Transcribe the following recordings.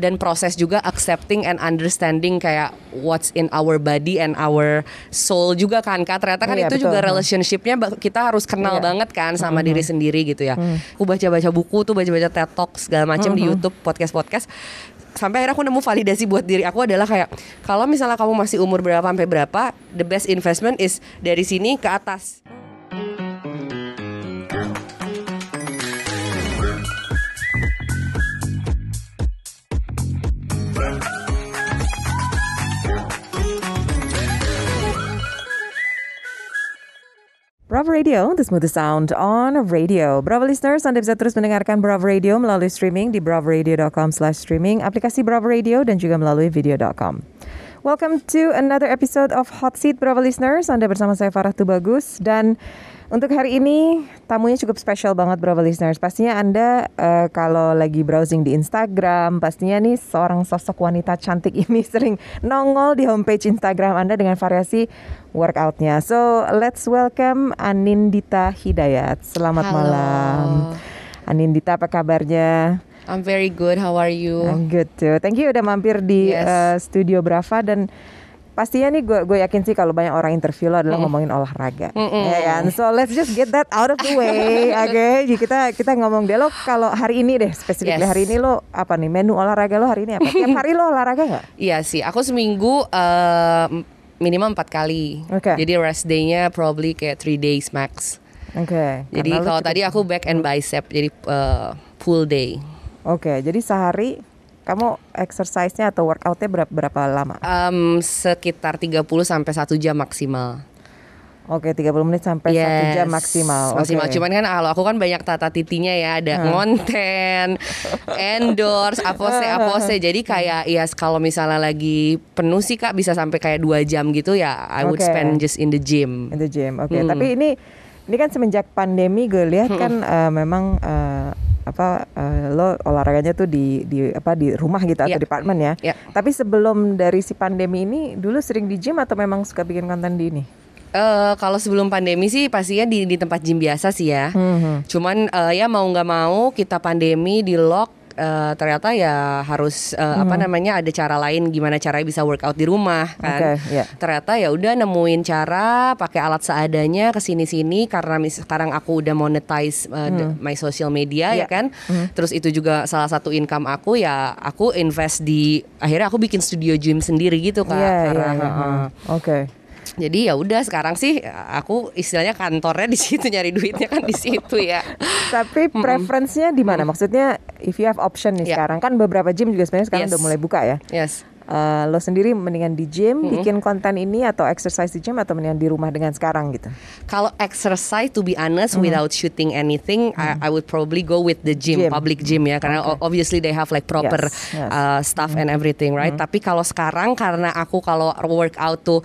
dan proses juga accepting and understanding kayak what's in our body and our soul juga kan kak ternyata kan Iya, itu betul. juga Hmm. relationshipnya kita harus kenal Iya. banget kan sama diri sendiri gitu ya aku baca-baca buku tuh baca-baca TED Talk segala macam di YouTube podcast-podcast sampai akhirnya aku nemu validasi buat diri aku adalah kayak kalau misalnya kamu masih umur berapa sampai berapa the best investment is dari sini ke atas Bravo Radio, the smoothest sound on radio. Bravo listeners, Anda bisa terus mendengarkan Bravo Radio melalui streaming di bravaradio.com slash streaming, aplikasi Bravo Radio, dan juga melalui video.com. Welcome to another episode of Hot Seat Bravo listeners. Anda bersama saya Farah Tubagus dan untuk hari ini tamunya cukup spesial banget Bravo listeners. Pastinya Anda eh, kalau lagi browsing di Instagram, pastinya nih seorang sosok wanita cantik ini sering nongol di homepage Instagram Anda dengan variasi workoutnya. So let's welcome Anindita Hidayat. Selamat Halo. malam. Anindita apa kabarnya? I'm very good how are you I'm good too. Thank you udah mampir di Yes. uh, studio Brava dan pastinya nih gue gue yakin sih kalau banyak orang interview lo adalah ngomongin olahraga, ya kan? So let's just get that out of the way, oke? Jadi kita kita ngomong deh lo kalau hari ini deh spesifik Yes. hari ini lo apa nih menu olahraga lo hari ini apa? Tiap hari lo olahraga nggak? Iya sih, aku seminggu eh, minimal empat kali. Oke. Jadi rest day-nya probably kayak three days max. Oke. Jadi karena lo kalau tadi aku back and bicep, jadi eh, full day. Oke, jadi sehari kamu exercise-nya atau workout-nya berapa, berapa lama? Em, sekitar 30 sampai satu jam maksimal. Oke, 30 menit sampai satu Yes, jam maksimal. Maksimal. Oke. Cuman kan kalau aku kan banyak tata titinya ya, ada ngonten, endorse, apose, apose. Jadi kayak ya kalau misalnya lagi penuh sih kak bisa sampai kayak dua jam gitu ya. I would spend just in the gym. In the gym, oke. Hmm. Tapi ini ini kan semenjak pandemi gue lihat kan eh, memang eh, apa eh, lo olahraganya tuh di di apa di rumah gitu atau Iya. di apartemen ya. Iya. Tapi sebelum dari si pandemi ini dulu sering di gym atau memang suka bikin konten di ini? Eh kalau sebelum pandemi sih pastinya di di tempat gym biasa sih ya. Hmm. Cuman eh, ya mau nggak mau kita pandemi di lock eh, ternyata ya harus eh, apa namanya ada cara lain gimana caranya bisa workout di rumah kan. Oke, ya. Ternyata ya udah nemuin cara pakai alat seadanya ke sini-sini karena mis- sekarang aku udah monetize eh, the- my social media Iya. ya kan. Terus itu juga salah satu income aku ya aku invest di akhirnya aku bikin studio gym sendiri gitu Kak. Iya, iya, Karena, iya. heeh. Oke. Jadi ya udah sekarang sih aku istilahnya kantornya di situ nyari duitnya kan di situ ya. Tapi preferensinya di mana? Maksudnya if you have option nih Iya. sekarang kan beberapa gym juga sebenarnya sekarang Yes. udah mulai buka ya. Yes. Eh, lo sendiri mendingan di gym bikin konten ini atau exercise di gym atau mendingan di rumah dengan sekarang gitu? Kalau exercise to be honest without shooting anything I, I would probably go with the gym, Gym. public gym ya karena o- obviously they have like proper Yes, yes. uh, stuff and everything right. Tapi kalau sekarang karena aku kalau workout tuh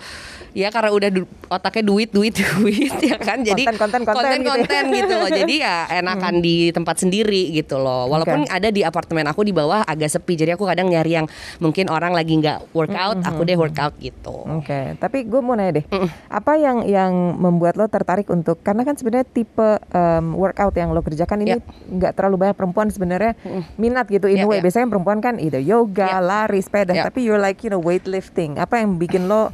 ya karena udah du- otaknya duit duit duit ya kan jadi Konten, konten, konten gitu ya. konten gitu loh. Jadi ya enakan di tempat sendiri gitu loh. Walaupun Oke. ada di apartemen aku di bawah agak sepi jadi aku kadang nyari yang mungkin orang lagi nggak workout aku deh workout gitu. Oke, tapi gue mau nanya deh, apa yang yang membuat lo tertarik untuk karena kan sebenarnya tipe em, workout yang lo kerjakan ini Ya. nggak terlalu banyak perempuan sebenarnya minat gitu in Ya, way. ya. Biasanya perempuan kan either yoga, Ya. lari, sepeda, Ya. tapi you're like you know weightlifting. Apa yang bikin lo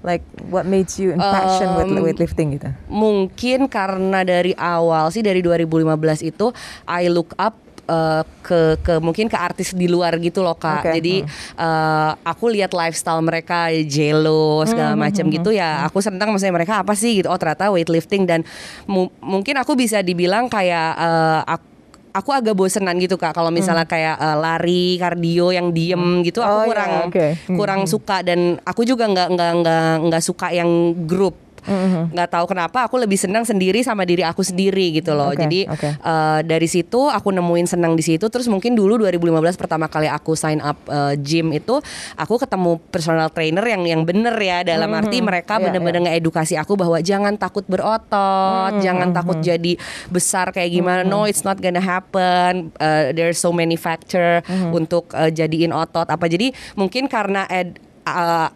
like what made you in passion with Um, weightlifting gitu? Mungkin karena dari awal sih dari 2015 itu I look up uh, ke ke mungkin ke artis di luar gitu loh kak. Oke, Jadi uh, aku lihat lifestyle mereka Jello segala macam gitu ya. Aku senang maksudnya mereka apa sih gitu. Oh ternyata weightlifting dan mu- mungkin aku bisa dibilang kayak uh, aku Aku agak bosenan gitu kak kalau misalnya kayak uh, lari kardio yang diem gitu Oh, aku iya, kurang oke. Hmm, kurang suka dan aku juga nggak nggak nggak nggak suka yang grup Hmm, nggak tahu kenapa aku lebih senang sendiri sama diri aku sendiri gitu loh. Oke, jadi oke. eh, dari situ aku nemuin senang di situ. Terus mungkin dulu 2015 pertama kali aku sign up eh, gym itu aku ketemu personal trainer yang yang bener ya. Dalam arti mereka Iya, bener-bener ngeedukasi aku bahwa jangan takut berotot jangan takut jadi besar kayak gimana. No it's not gonna happen. Eh, there's so many factor untuk eh, jadiin otot. Apa jadi mungkin karena ed, eh,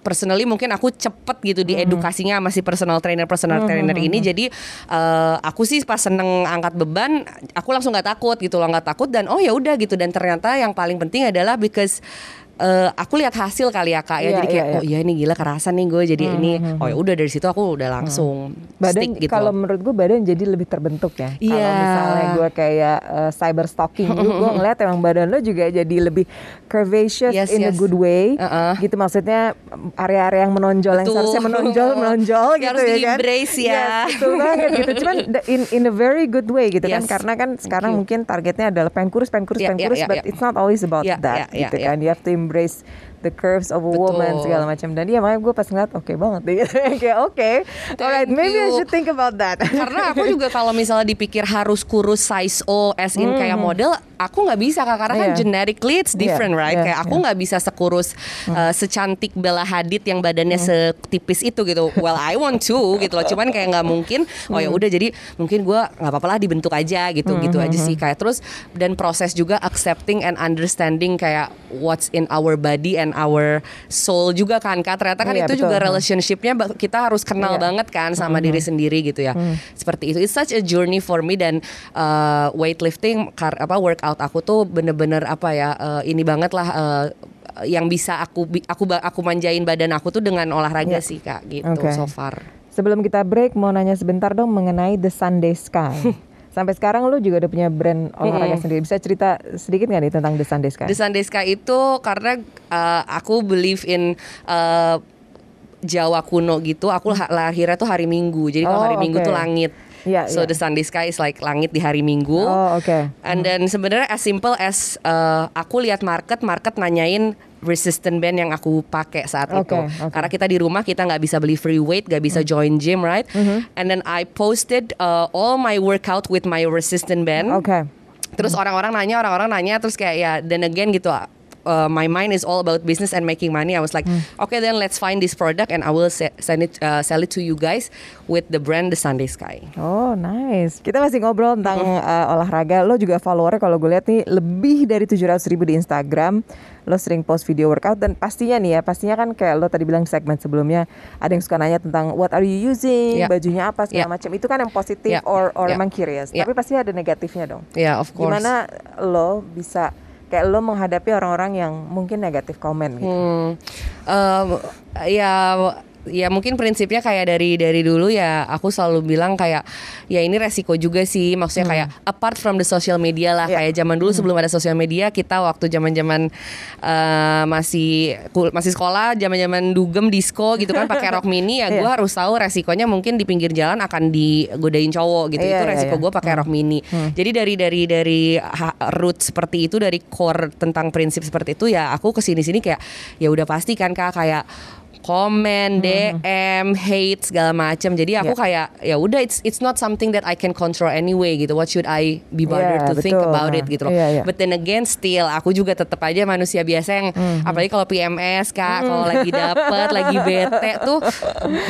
personally mungkin aku cepet gitu di edukasinya masih personal trainer personal trainer ini. Jadi eh, aku sih pas seneng angkat beban aku langsung nggak takut gitu loh nggak takut dan oh ya udah gitu. Dan ternyata yang paling penting adalah because eh, aku lihat hasil kali ya kak ya Iya, jadi kayak iya, oh iya ini gila kerasan nih gue jadi ini oh ya udah dari situ aku udah langsung badan stick gitu kalau menurut gue badan jadi lebih terbentuk ya. Kalau Iya. misalnya gue kayak uh, cyber stalking dulu, gue ngeliat emang badan lo juga jadi lebih curvaceous Yes, in a yes. good way. Uh-uh. Gitu maksudnya area-area yang menonjol yang Betul. seharusnya menonjol menonjol Yang gitu harus ya kan. di-embrace ya. Yes, betul banget gitu. Cuman in in a very good way gitu kan. Yes. Karena kan sekarang mungkin targetnya adalah pengen kurus, pengen kurus, Yeah, pengen yeah, kurus, yeah, but yeah. it's not always about Yeah, that yeah, gitu yeah, kan. You have to embrace embrace the curves of a Betul. woman segala macam. Dan dia makanya gue pas ngeliat oke banget deh. Kayak oke. Alright Thank maybe I you. should think about that. Karena aku juga kalau misalnya dipikir harus kurus size O as in kayak model aku nggak bisa kak. Karena kan Iya. genetically it's different Iya, right? Iya, kayak aku nggak bisa sekurus uh, secantik Bella Hadid yang badannya setipis itu gitu. Well I want to gitu loh. Cuman kayak nggak mungkin oh ya udah jadi mungkin gua nggak apa-apa lah dibentuk aja gitu gitu aja sih kayak terus. Dan proses juga accepting and understanding kayak what's in our body and our soul juga kan kak ternyata kan Iya, itu juga betul. relationshipnya kita harus kenal Iya. banget kan sama diri sendiri gitu ya. Seperti itu. It's such a journey for me dan uh, weightlifting kar apa workout aku tuh bener-bener apa ya uh, ini banget lah uh, yang bisa aku aku aku manjain badan aku tuh dengan olahraga Iya. sih Kak gitu Oke. so far. Sebelum kita break mau nanya sebentar dong mengenai The Sunday Sky. Sampai sekarang lu juga udah punya brand olahraga sendiri. Bisa cerita sedikit nggak nih tentang Sunday Sky itu karena uh, aku believe in uh, Jawa kuno gitu. Aku lah- lahirnya tuh hari Minggu. Jadi kalau Oh, hari Minggu oke. tuh langit. Iya, so iya. the Sunday Sky is like langit di hari Minggu. Oh oke. And then sebenarnya as simple as uh, aku lihat market, market nanyain resistant band yang aku pakai saat Oke, itu. Mm-hmm. Karena kita di rumah kita nggak bisa beli free weight, nggak bisa join gym, right? And then I posted uh, all my workout with my resistant band. Oke. Terus orang-orang nanya, orang-orang nanya, terus kayak ya, then again gitu. Uh, my mind is all about business and making money. I was like, Hmm. okay, then let's find this product and I will se- send it, uh, sell it to you guys with the brand The Sunday Sky. Oh nice. Kita masih ngobrol tentang uh, olahraga. Lo juga followernya kalau gue lihat nih lebih dari 700 ribu di Instagram. Lo sering post video workout dan pastinya nih ya, pastinya kan kayak lo tadi bilang segmen sebelumnya ada yang suka nanya tentang what are you using, Yeah. bajunya apa segala Yeah. macam. Itu kan yang positif Yeah. or or Yeah. emang curious. Yeah. Tapi pasti ada negatifnya dong. Yeah, of course. Gimana lo bisa kayak lo menghadapi orang-orang yang mungkin negatif komen gitu? Hmm, em, ya ya mungkin prinsipnya kayak dari dari dulu ya aku selalu bilang kayak ya ini resiko juga sih. Maksudnya kayak apart from the social media lah Ya. kayak zaman dulu sebelum ada sosial media kita waktu zaman zaman masih masih sekolah zaman zaman dugem disco gitu kan pakai rok mini ya Iya. gue harus tahu resikonya mungkin di pinggir jalan akan digodain cowok gitu. Iya, itu iya, resiko iya. gue pakai rok mini. Jadi dari dari dari root seperti itu dari core tentang prinsip seperti itu ya aku ke sini sini kayak ya udah pasti kan kak kayak komen, DM, hate segala macam. Jadi aku Ya. kayak ya udah it's it's not something that I can control anyway gitu. What should I be bothered Ya, to think betul. about it gitu loh. Iya, iya. But then again still aku juga tetap aja manusia biasa yang apalagi kalau PMS Kak, kalau lagi dapet, lagi bete tuh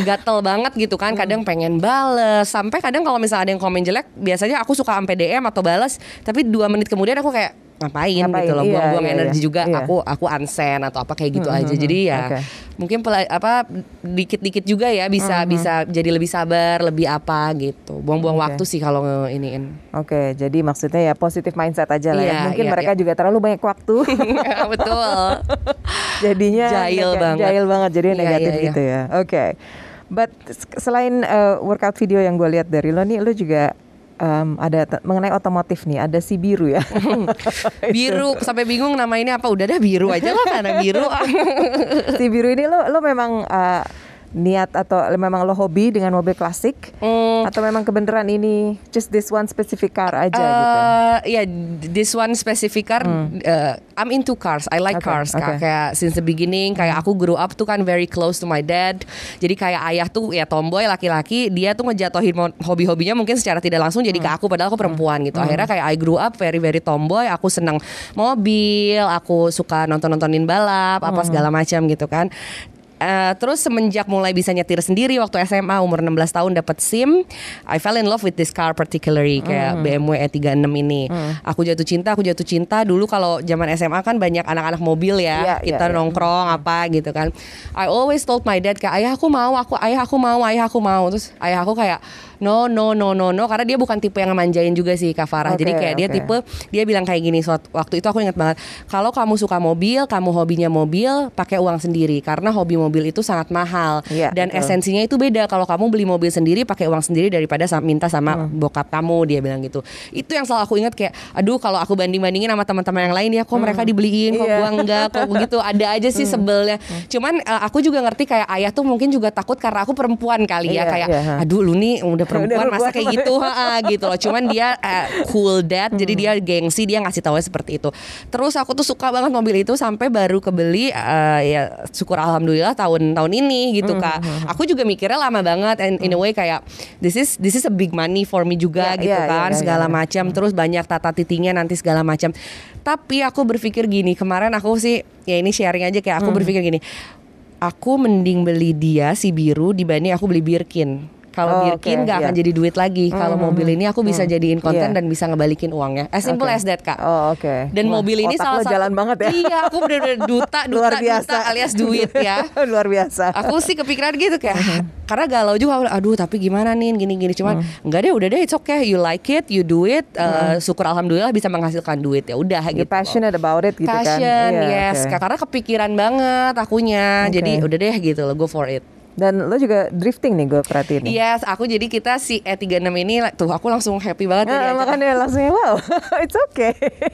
gatel banget gitu kan. Kadang pengen bales, sampai kadang kalau misalnya ada yang komen jelek, biasanya aku suka sampai DM atau balas, tapi dua menit kemudian aku kayak ngapain, Ngapain, gitu loh, iya, buang-buang iya, energi iya. juga. Iya. Aku aku unsend atau apa kayak gitu aja. Jadi ya Oke. mungkin pela- apa dikit-dikit juga ya bisa bisa jadi lebih sabar, lebih apa gitu. Buang-buang Oke. waktu sih kalau nge-iniin. Oke, jadi maksudnya ya positif mindset aja lah ya. Iya, Mungkin iya, mereka iya. juga terlalu banyak waktu. Betul. jadinya Jahil banget. jahil banget jadi Iya, negatif iya, iya. gitu ya oke but s- selain uh, workout video yang gue lihat dari lo nih lo juga um, ada mengenai otomotif nih ada si biru ya. Biru sampai bingung nama ini apa. Udah dah biru aja lah karena biru. Si biru ini lo lo memang uh, niat atau memang lo hobi dengan mobil klasik Hmm, atau memang kebenaran ini just this one specific car aja gitu Uh, ya, this one specific car. uh, I'm into cars. I like Hmm. Oke, cars. Hmm. Kayak since the beginning, kayak aku grew up tuh kan very close to my dad. Jadi kayak ayah tuh ya tomboy laki-laki, dia tuh ngejatohin mo- hobi-hobinya mungkin secara tidak langsung jadi Hmm. ke aku. Padahal aku perempuan gitu. Akhirnya kayak I grew up very very tomboy. Aku seneng mobil. Aku suka nonton-nontonin balap, Hmm. apa segala macam gitu kan. Eh, terus semenjak mulai bisa nyetir sendiri waktu SMA umur 16 tahun dapat SIM, I fell in love with this car particularly kayak BMW E36 ini. Aku jatuh cinta, aku jatuh cinta. Dulu kalau zaman SMA kan banyak anak-anak mobil ya, Iya, kita iya. nongkrong apa gitu kan. I always told my dad kayak ayah aku mau, aku ayah aku mau, ayah aku mau. Terus ayah aku kayak no no no no no karena dia bukan tipe yang manjain juga sih Kak Farah. Jadi Oke, kayak dia oke. tipe dia bilang kayak gini waktu itu aku ingat banget kalau kamu suka mobil kamu hobinya mobil pakai uang sendiri karena hobi mobil itu sangat mahal Iya, dan betul. esensinya itu beda kalau kamu beli mobil sendiri pakai uang sendiri daripada minta sama Hmm. bokap kamu dia bilang gitu itu yang selalu aku ingat kayak aduh kalau aku banding bandingin sama teman-teman yang lain ya kok mereka dibeliin kok Iya. gua enggak kok begitu ada aja sih sebelnya cuman eh, aku juga ngerti kayak ayah tuh mungkin juga takut karena aku perempuan kali ya Iya, kayak ha. aduh lu nih udah perempuan masa kayak gitu ha, gitu loh. Cuman dia eh, cool dad jadi dia gengsi dia ngasih tahu seperti itu. Terus aku tuh suka banget mobil itu sampai baru kebeli eh, ya syukur alhamdulillah tahun tahun ini gitu kak. aku juga mikirnya lama banget and in a way kayak this is this is a big money for me juga Iya, gitu iya, kan iya, iya, segala iya. macam. Terus banyak tata titingnya nanti segala macam. Tapi aku berpikir gini kemarin aku sih ya ini sharing aja kayak aku berpikir gini. Aku mending beli dia si biru dibanding aku beli Birkin kalau Oh, Birkin nggak akan iya. jadi duit lagi kalau mobil ini aku bisa jadiin konten Iya. dan bisa ngebalikin uangnya as simple Oke. as that kak Oh, oke. dan Wah, mobil ini salah satu jalan banget ya. iya aku bener-bener duta duta Luar biasa. duta alias duit ya Luar biasa. aku sih kepikiran gitu kayak Uh-huh. karena galau juga aduh tapi gimana nih gini-gini cuman Uh-huh. enggak deh udah deh it's okay you like it you do it uh, syukur alhamdulillah bisa menghasilkan duit ya udah You're gitu passionate about it gitu kan. passion Iya, yes oke. karena kepikiran banget akunya Oke. jadi udah deh gitu loh go for it Dan lo juga drifting nih gue perhatiin. Yes, aku jadi kita si E36 ini tuh aku langsung happy banget Nah, makanya langsung wow, it's okay,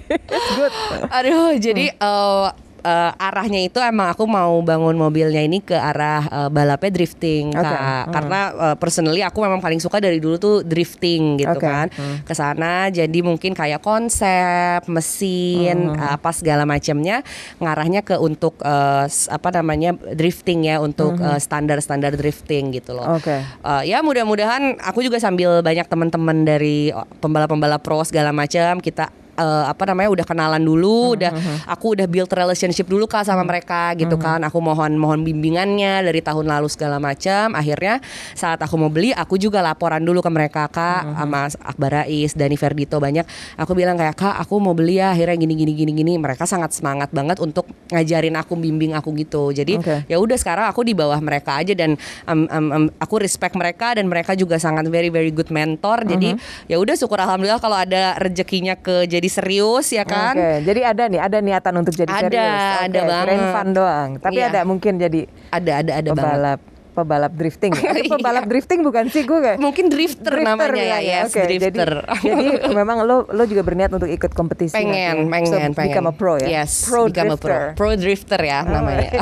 it's good. Aduh, jadi eh, eh, arahnya itu emang aku mau bangun mobilnya ini ke arah eh, balapnya drifting Oke, kak. hmm. Karena eh, personally aku memang paling suka dari dulu tuh drifting gitu Oke, kan. hmm. Ke sana jadi mungkin kayak konsep, mesin, Hmm. apa segala macamnya ngarahnya ke untuk s- apa namanya drifting ya untuk eh, standar-standar drifting gitu loh. Hmm. Oke. Uh, ya mudah-mudahan aku juga sambil banyak teman-teman dari uh, pembalap-pembalap pro segala macam kita uh, apa namanya udah kenalan dulu, Hmm, udah aku udah build relationship dulu kak sama mereka gitu kan. Aku mohon mohon bimbingannya dari tahun lalu segala macam. Akhirnya saat aku mau beli, aku juga laporan dulu ke mereka kak Hmm, sama Akbar Rais, Dani Ferdito banyak. Aku bilang kayak kak, aku mau beli ya. Akhirnya gini gini gini gini. Mereka sangat semangat banget untuk ngajarin aku, bimbing aku gitu. Jadi Oke. ya udah sekarang aku di bawah mereka aja dan um, um, um, aku respect mereka dan mereka juga sangat very very good mentor jadi Mm-hmm. ya udah syukur alhamdulillah kalau ada rezekinya ke jadi serius ya kan Oke, jadi ada nih, ada niatan untuk jadi Ada, serius. Oke, ada kirain banget. fun doang. Tapi Iya. ada mungkin jadi ada ada ada banget pebalap, pebalap drifting. ya? Ada Iya. pebalap drifting bukan sih gue kayak. mungkin drifter, namanya ya, ya, yes oke. drifter Jadi, jadi memang lo lo juga berniat untuk ikut kompetisi. pengen nanti. pengen so, pengen Become a pro ya. yes pro become a drifter. pro pro drifter ya namanya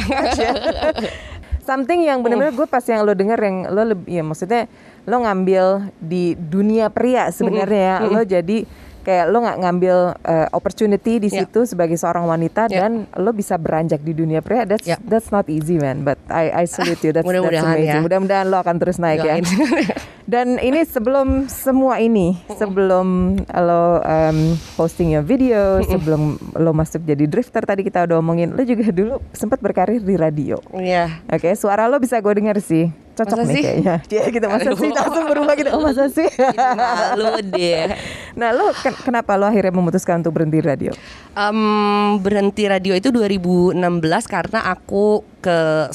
Something yang benar-benar gue pas yang lo denger yang lo lebih ya maksudnya lo ngambil di dunia pria sebenarnya ya lo jadi kayak lo nggak ngambil uh, opportunity di Ya. situ sebagai seorang wanita Ya. dan lo bisa beranjak di dunia pria that's Ya. that's not easy man but I I salute you that's, that's Mudah-mudahan amazing ya. mudah-mudahan lo akan terus naik ya Doain. dan ini sebelum semua ini sebelum lo um, posting your video sebelum lo masuk jadi drifter tadi kita udah omongin lo juga dulu sempat berkarir di radio Iya Oke, suara lo bisa gue dengar sih. Cocok Masa nih sih? kayaknya. Iya gitu, masa Aduh. sih langsung berubah gitu. Oh, masa sih? malu deh nah, lo ken- kenapa lo akhirnya memutuskan untuk berhenti di radio? Em, berhenti radio itu 2016 karena aku ke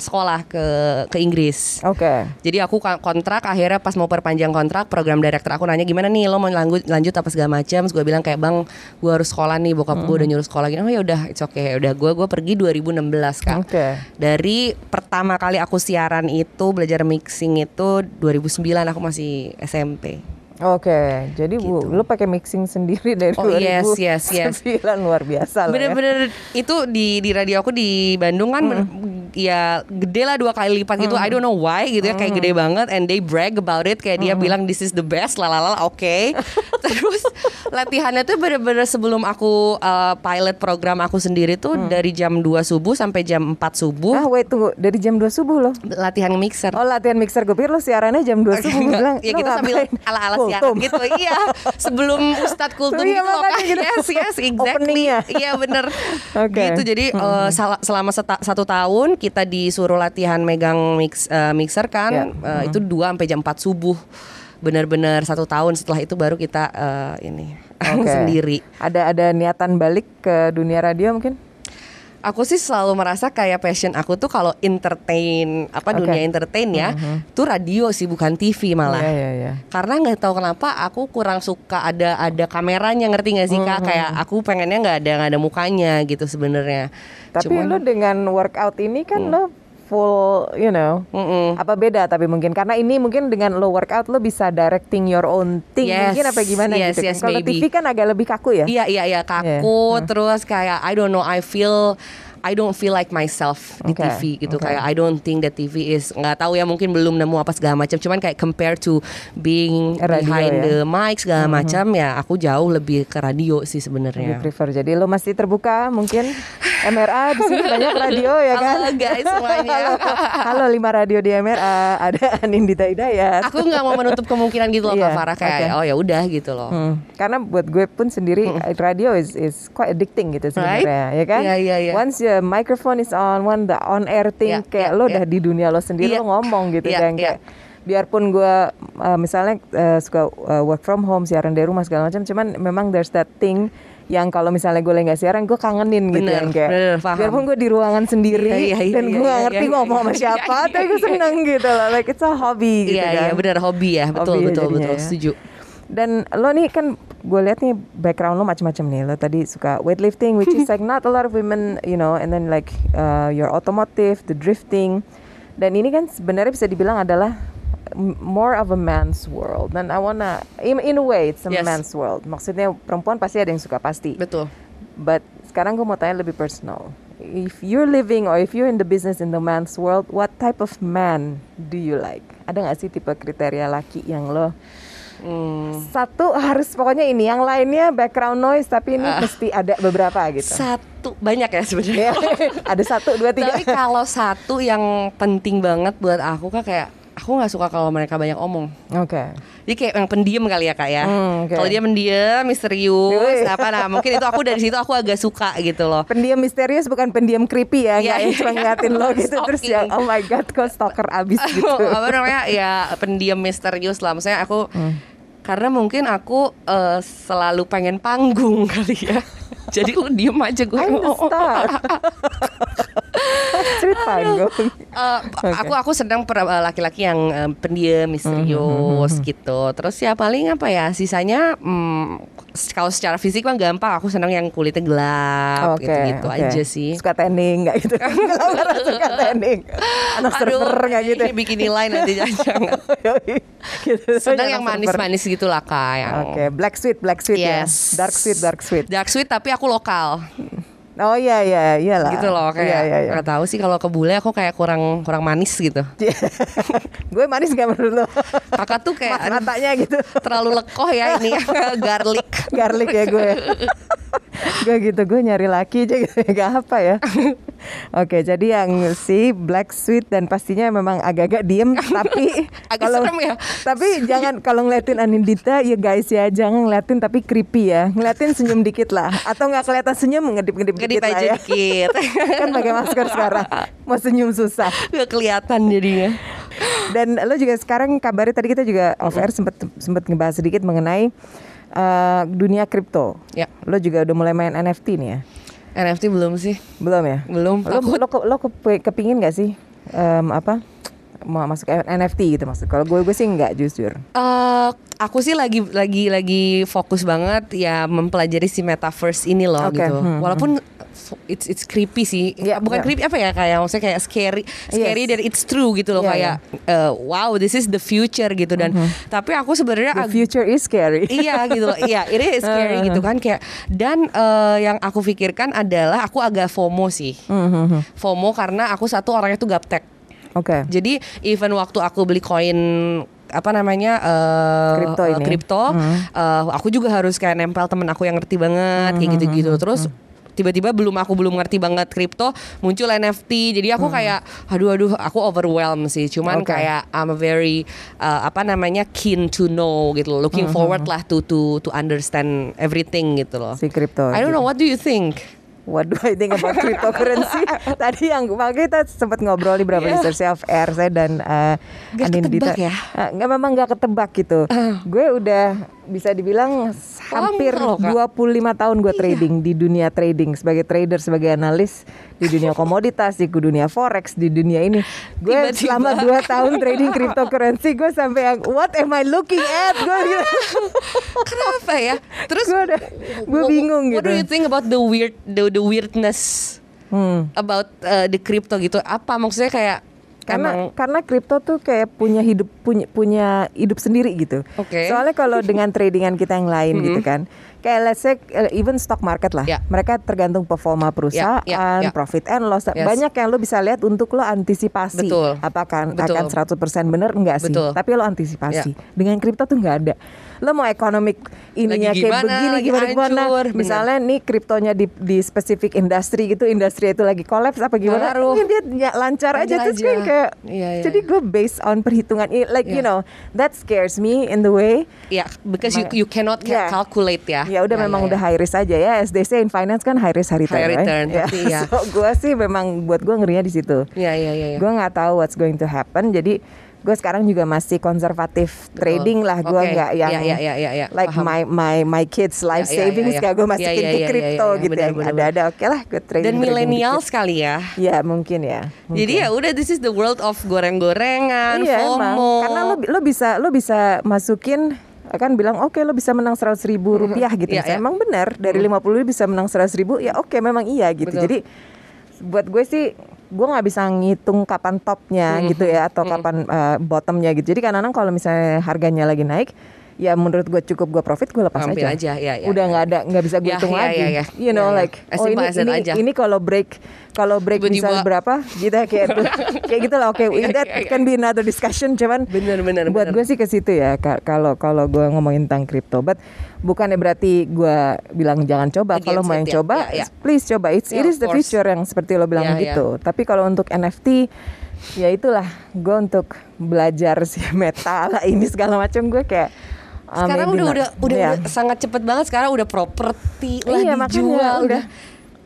sekolah ke ke Inggris. Oke. Jadi aku kontrak akhirnya pas mau perpanjang kontrak program director aku nanya gimana nih lo mau lanjut lanjut apa segala macam. Gue bilang kayak bang gue harus sekolah nih bokap gue udah nyuruh sekolah gini. Oh ya udah it's okay. Udah gue gue pergi 2016 kak. Oke. Dari pertama kali aku siaran itu belajar mixing itu 2009 aku masih SMP. Oke, jadi bu, lo pakai mixing sendiri dari Gitu. Oh, yes, yes, yes. 2009 luar biasa loh ya. Bener-bener itu di di radio aku di Bandung kan bener- ya gede lah dua kali lipat gitu. I don't know why gitu ya kayak gede banget and they brag about it kayak dia bilang this is the best lalala oke. Terus latihannya tuh bener-bener sebelum aku uh, pilot program aku sendiri tuh dari jam 2 subuh sampai jam 4 subuh Ah, wait tunggu. Dari jam 2 subuh loh. latihan mixer. Oh, latihan mixer gue pikir lo siarannya jam 2 subuh. Gue bilang, ya "Lo kita sambil ngapain?" ala-ala Kultum. siaran gitu. Iya, sebelum Ustadz Kultum Iya, gitu loh kan. gitu. Yes, yes, exactly. Iya bener. Oke. Gitu. Jadi eh, sal- selama satu tahun kita disuruh latihan megang mix eh, mixer kan. Ya. Eh, Itu 2 sampai jam 4 subuh. Bener-bener satu tahun setelah itu baru kita eh, ini Oke. sendiri. Ada ada niatan balik ke dunia radio mungkin? Aku sih selalu merasa kayak passion aku tuh kalau entertain apa Oke. dunia entertain ya, tuh radio sih bukan TV malah. Iya, iya, iya. Karena nggak tahu kenapa aku kurang suka ada ada kameranya ngerti nggak sih kak? Kayak aku pengennya nggak ada nggak ada mukanya gitu sebenarnya. Tapi Cuman- lo dengan workout ini kan lo full, you know, Mm-mm. apa beda tapi mungkin karena ini mungkin dengan lo workout lo bisa directing your own thing Yes, mungkin apa gimana yes, gitu. yes, Kalau. TV kan agak lebih kaku ya. Iya iya iya kaku terus kayak I don't know I feel I don't feel like myself di Oke, TV gitu oke. kayak I don't think that TV is nggak tahu ya mungkin belum nemu apa segala macam cuman kayak compare to being Radio behind ya. the mic segala macam ya aku jauh lebih ke radio sih Lebih sebenarnya. prefer. Jadi lo masih terbuka mungkin MRA di sini banyak radio ya kan. Halo guys semuanya. Halo lima radio di MRA ada Anindita Hidayat. aku nggak mau menutup kemungkinan gitu loh Iya, Kak Farah kayak oke. oh ya udah gitu loh. Hmm, Karena buat gue pun sendiri radio is is quite addicting gitu sebenarnya, ya kan? Iya, iya, iya. Once the microphone is on, one the on air thing, Iya, kayak iya, lo iya. udah di dunia lo sendiri Iya. lo ngomong gitu Iya, dan iya. kayak biarpun gue uh, misalnya uh, suka uh, work from home siaran dari rumah segala macam, cuman memang there's that thing yang kalau misalnya gue lagi nggak siaran gue kangenin gitu Bener, yang kayak bener, paham. biarpun gue di ruangan sendiri Iya, iya, dan iya, gue iya, ngerti iya, ngomong sama iya, siapa iya, tapi gue iya, seneng gitu loh like it's a hobby gitu Iya kan iya benar hobi ya betul Hobi ya betul jadinya betul ya. setuju. Dan lo nih kan gue lihat nih background lo macam-macam nih. Lo tadi suka weightlifting, which is like not a lot of women, you know, and then like uh, your automotive, the drifting. Dan ini kan sebenarnya bisa dibilang adalah more of a man's world. Dan I wanna, in, in a way, it's a Yes. man's world. Maksudnya perempuan pasti ada yang suka pasti. Betul. But sekarang gue mau tanya lebih personal. If you're living or if you're in the business in the man's world, what type of man do you like? Ada nggak sih tipe kriteria laki yang lo Hmm. satu harus pokoknya ini, yang lainnya background noise tapi ini mesti ada beberapa gitu. Satu banyak ya sebenarnya. Ya, ada satu, dua, tiga. Tapi kalau satu yang penting banget buat aku kan kayak aku nggak suka kalau mereka banyak omong. Oke. Jadi kayak yang pendiam kali ya kak ya. Hmm, oke. Kalau dia mendiam, misterius, apa nah mungkin itu aku dari situ aku agak suka gitu loh. Pendiam misterius bukan pendiam creepy ya, nggak yang iya, cuma iya. ngeliatin lo gitu terus Stalking. yang oh my god kok stalker abis gitu. apa namanya ya pendiam misterius lah. Maksudnya aku Hmm. Karena mungkin aku eh, selalu pengen panggung kali ya. Jadi lu diem aja gue. I'm the star. Street panggung. Eh, aku aku sedang eh, laki-laki yang eh, pendiam, misterius Hmm, gitu. Terus ya paling apa ya sisanya s- kalau secara fisik mah gampang. Aku senang yang kulitnya gelap Oke, gitu-gitu oke. aja sih. Suka tanning nggak gitu? Suka tanning, anak surfer nggak gitu? ini bikini line nanti jangan. Gitu. Senang yang manis-manis gitu lah kak. Yang Oke, black sweet, black sweet Yes. ya. Dark sweet, dark sweet. Dark sweet tapi aku lokal Oh iya iya iyalah. gitu loh kayak Iya iya iya. nggak tahu sih kalau ke bule aku kayak kurang kurang manis gitu. gue manis gak menurut lo? Kakak tuh kayak Mat- matanya gitu. terlalu lekoh ya ini garlic. Garlic ya gue. gue gitu gue nyari laki aja gitu gak apa ya. Oke, jadi yang si black sweet dan pastinya memang agak-agak diem tapi Agak serem ya. Tapi jangan kalau ngeliatin Anindita ya guys ya jangan ngeliatin tapi creepy ya. Ngeliatin senyum dikit lah atau nggak kelihatan senyum ngedip-ngedip dikit Ngedip lah aja ya. dikit. kan pakai masker sekarang. Mau senyum susah. Gak kelihatan jadinya. Dan lo juga sekarang kabarnya tadi kita juga off air sempat sempat ngebahas sedikit mengenai uh, dunia kripto. Ya. Lo juga udah mulai main NFT nih ya? NFT belum sih? Belum ya? Belum. Lo Takut. lo, lo kepe- kepingin gak sih em, apa mau masuk ke NFT gitu maksud? Kalau gue gue sih nggak jujur. Eh, aku sih lagi lagi lagi fokus banget ya mempelajari si metaverse ini loh Oke, gitu. hmm, Walaupun it's it's creepy sih. Iya, Bukan iya. creepy apa ya kayak maksudnya kayak scary, scary Yes. dan it's true gitu loh Iya, kayak eh, wow this is the future gitu dan tapi aku sebenarnya The future is scary. iya gitu loh iya ini scary gitu kan kayak dan eh, yang aku pikirkan adalah aku agak FOMO sih Mhm. FOMO karena aku satu orangnya tuh gaptek Oke. jadi even waktu aku beli koin apa namanya uh, Kripto uh, ini. kripto, uh, aku juga harus kayak nempel temen aku yang ngerti banget kayak gitu-gitu. Terus tiba-tiba belum aku belum ngerti banget kripto muncul NFT jadi aku kayak aduh aduh aku overwhelmed sih. Cuman Oke. kayak I'm a very uh, apa namanya keen to know gitu loh. Looking forward lah to to to understand everything gitu loh. Si kripto. I don't know what do you think What do I think about cryptocurrency? Tadi yang makanya kita sempat ngobrol di beberapa Yeah. research off air saya dan uh, Nggak Andin ketebak Dita. ya? Uh, nggak memang nggak ketebak gitu. Gue udah bisa dibilang hampir Kak. 25 tahun gue trading di dunia trading sebagai trader sebagai analis di dunia komoditas di dunia forex di dunia ini. Gue selama 2 tahun trading cryptocurrency gue sampai yang what am I looking at? Gue gitu. kenapa ya terus gue bingung what gitu. do you think about the weird the, the weirdness Hmm. about uh, the crypto gitu apa maksudnya kayak karena emang karena kripto tuh kayak punya hidup punya punya hidup sendiri gitu. Oke. Soalnya kalau dengan tradingan kita yang lain gitu kan, kayak let's say uh, even stock market lah, Ya. mereka tergantung performa perusahaan, ya, ya. profit and loss, Yes. banyak yang lo bisa lihat untuk lo antisipasi. Betul. Apakah Betul. akan 100% bener enggak sih? Betul. Tapi lo antisipasi. Dengan kripto tuh nggak ada. Lo mau ekonomik ininya Lagi kayak gimana, begini lagi gimana gimana. hancur, bener. Misalnya nih kriptonya di di spesifik industri gitu, industri itu lagi kolaps apa gimana? Ngaruh. Mungkin dia ya, lancar aja Lancar terus aja. kan kayak Iya, iya, jadi gue based on perhitungan like you Iya. know that scares me in the way ya because you you cannot ca- Ya. calculate ya ya udah memang udah high risk aja ya as they say in finance kan high risk high return, High right? return, Ya. tapi ya. so gue sih memang buat gue ngerinya di situ ya ya ya, ya. gue nggak tahu what's going to happen jadi gue sekarang juga masih konservatif trading lah gue Oke. nggak yang Ya, ya, ya, ya, ya. like Paham. my my my kids life Ya, ya, savings ya, ya. kayak gue Ya, masukin ya, ke ya, ya, crypto ya, ya. gitu Benar, yang benar, ada ada oke lah gue trading dan milenial sekali ya ya mungkin ya jadi ya udah this is the world of goreng-gorengan Iya emang FOMO karena lo lo bisa lo bisa masukin kan bilang oke lo bisa menang seratus ribu rupiah gitu Misalnya, iya. emang benar dari 50 bisa menang seratus ribu ya oke memang iya gitu Betul. jadi buat gue sih gue nggak bisa ngitung kapan topnya gitu ya atau kapan uh, bottomnya gitu. Jadi kadang-kadang kalau misalnya harganya lagi naik ya menurut gue cukup gue profit gue lepas Ambil aja, aja, ya, ya, udah ya. nggak ada nggak bisa gue Ya, hitung ya, lagi ya, ya. you know Ya, ya. like oh ini that ini, aja. ini kalau break kalau break Tiba-tiba- bisa berapa gitu kayak kayak gitu lah oke Iya, that iya, iya. can be another discussion cuman Bener, bener, buat gue sih ke situ ya Ka- kalau kalau gue ngomongin tentang kripto but bukannya berarti gue bilang jangan coba kalau mau yang ya. coba Ya, ya. please coba it's it Ya, is the course. future yang seperti lo bilang Ya, ya. gitu tapi kalau untuk NFT ya itulah gue untuk belajar si meta lah ini segala macam gue kayak sekarang udah not. udah udah, Ya. udah sangat cepet banget sekarang udah properti lah Iya, dijual udah.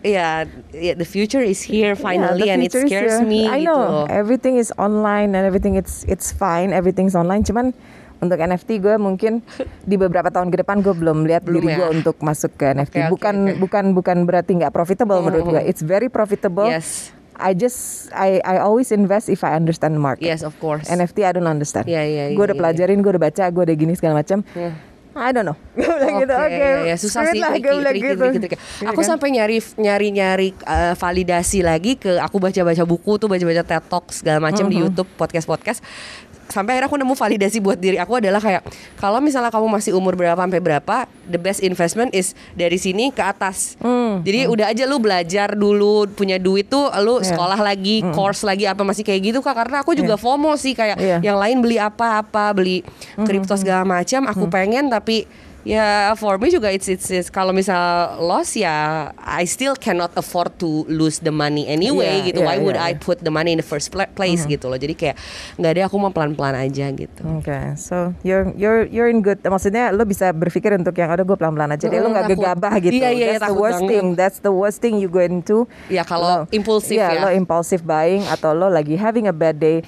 ya ya, the future is here finally Yeah, and it scares here. me I gitu know everything is online and everything it's it's fine, everything's online. Cuman untuk NFT gue mungkin di beberapa tahun ke depan gue belum lihat Belum diri ya? gue untuk masuk ke NFT. oke, bukan oke. bukan bukan berarti nggak profitable menurut gue. It's very profitable. Yes. I just I I always invest if I understand the market. yes of course NFT I don't understand. Iya, iya, gue iya, udah pelajarin, gue udah baca, gue udah gini segala macam. Iya. I don't know. Gue bilang gitu, Oke, ya, susah sih, lah, tricky, gue tricky, gitu. tricky, tricky. Iya Aku kan? sampai nyari nyari nyari uh, validasi lagi ke aku baca-baca buku tuh, baca-baca TED Talk segala macam di YouTube, podcast-podcast. Sampai akhirnya aku nemu validasi buat diri aku adalah kayak kalau misalnya kamu masih umur berapa sampai berapa, the best investment is dari sini ke atas. Hmm, Jadi udah aja lu belajar dulu, punya duit tuh lu Iya. sekolah lagi, course lagi apa masih kayak gitu Kak karena aku juga FOMO sih kayak Iya. yang lain beli apa-apa, beli kripto segala macam, aku pengen tapi ya for me juga it's it's, it's kalau misal loss ya I still cannot afford to lose the money anyway Iya, gitu. iya, Why would iya, I put the money in the first pla- place gitu loh. Jadi kayak nggak ada aku mau pelan-pelan aja gitu. Oke, so you're you're you're in good. Maksudnya lo bisa berpikir untuk yang ada gue pelan-pelan aja. Jadi lo Mm, nggak takut. gegabah gitu. Iya, iya, That's the worst banget. thing. That's the worst thing you go into. Ya, kalau impulsif iya, ya. lo impulsive buying atau lo lagi having a bad day.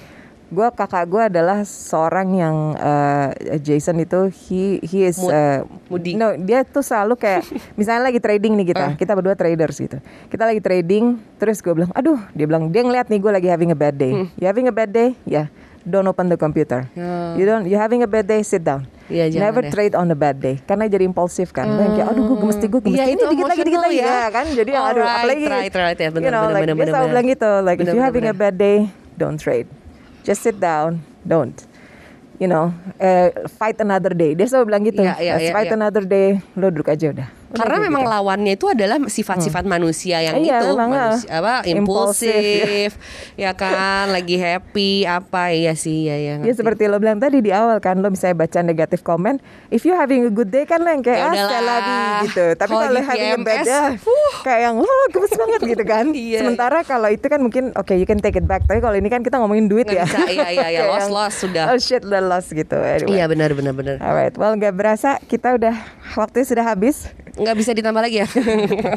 Gue kakak gue adalah seorang yang eh, Jason itu he he is Mood- eh, moody. no dia tuh selalu kayak misalnya lagi trading nih kita Ah. kita berdua traders gitu kita lagi trading terus gue bilang aduh dia bilang dia ngeliat nih gue lagi having a bad day you having a bad day ya don't open the computer Hmm. Ya. you don't you having a bad day sit down jangan never deh. trade on a bad day karena jadi impulsif kan Dan kayak aduh gue gemes gue gemes Iya, ini dikit lagi dikit lagi ya. ya kan jadi yang aduh Alright, apalagi right, right, ya, bener, you know bener, like bener, dia bener, selalu bener. bilang gitu like if Bener, you bener, having a bener. bad day don't trade just sit down. Don't. You know eh, fight another day. Dia selalu bilang gitu. Iya, "Let's iya, fight iya. another day. Lo duduk aja udah Karena memang gitu. lawannya itu adalah sifat-sifat manusia yang Iya, itu, manusia, apa impulsif, impulsif, ya kan, lagi happy apa ya sih ya ya. Ya seperti lo bilang tadi di awal kan lo misalnya baca negatif komen, if you having a good day kan lo yang kayak Ya ah lagi gitu. Tapi Kalau having a bad day, kayak yang wah gemes banget gitu kan. Iya. Sementara kalau itu kan mungkin oke you can take it back. Tapi kalau ini kan kita ngomongin duit Nggak ya. bisa, iya, iya, iya, loss, loss, sudah. Oh shit udah lost gitu. Anyway. Iya benar benar benar. Alright, well nggak berasa kita udah waktunya sudah habis. Nggak bisa ditambah lagi ya.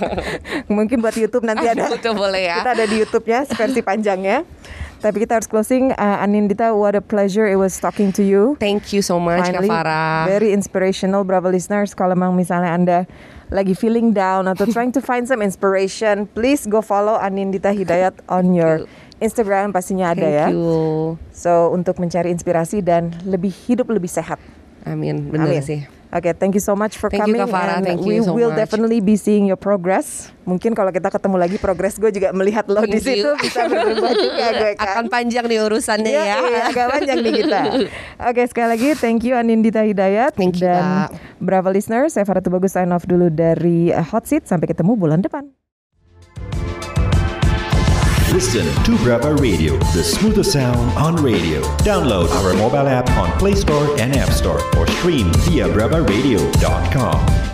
Mungkin buat YouTube nanti ada. Betul boleh ya. Kita ada di YouTube-nya versi panjangnya. Tapi kita harus closing. Uh, Anindita, what a pleasure it was talking to you. Thank you so much Kak Finally, Farah. very inspirational, Bravo listeners. Kalau memang misalnya Anda lagi feeling down atau trying to find some inspiration, please go follow Anindita Hidayat on your Instagram. Pastinya ada Thank ya. you. So untuk mencari inspirasi dan lebih hidup lebih sehat. Amin, benar Amin. sih. Oke, thank you so much for Thank you, coming. Kak Farah. and Thank we you so will much. definitely be seeing your progress. Mungkin kalau kita ketemu lagi progress gue juga melihat lo di you. situ bisa berubah juga gue kan. Akan panjang nih urusannya Iya, ya. iya, agak panjang nih kita. Oke, sekali lagi thank you Anindita Hidayat Thank you, dan Kak. Bravo listeners, saya Farah Bagus sign off dulu dari Hot Seat sampai ketemu bulan depan. Listen to Brava Radio, the smoothest sound on radio. Download our mobile app on Play Store and App Store or stream via bravaradio.com.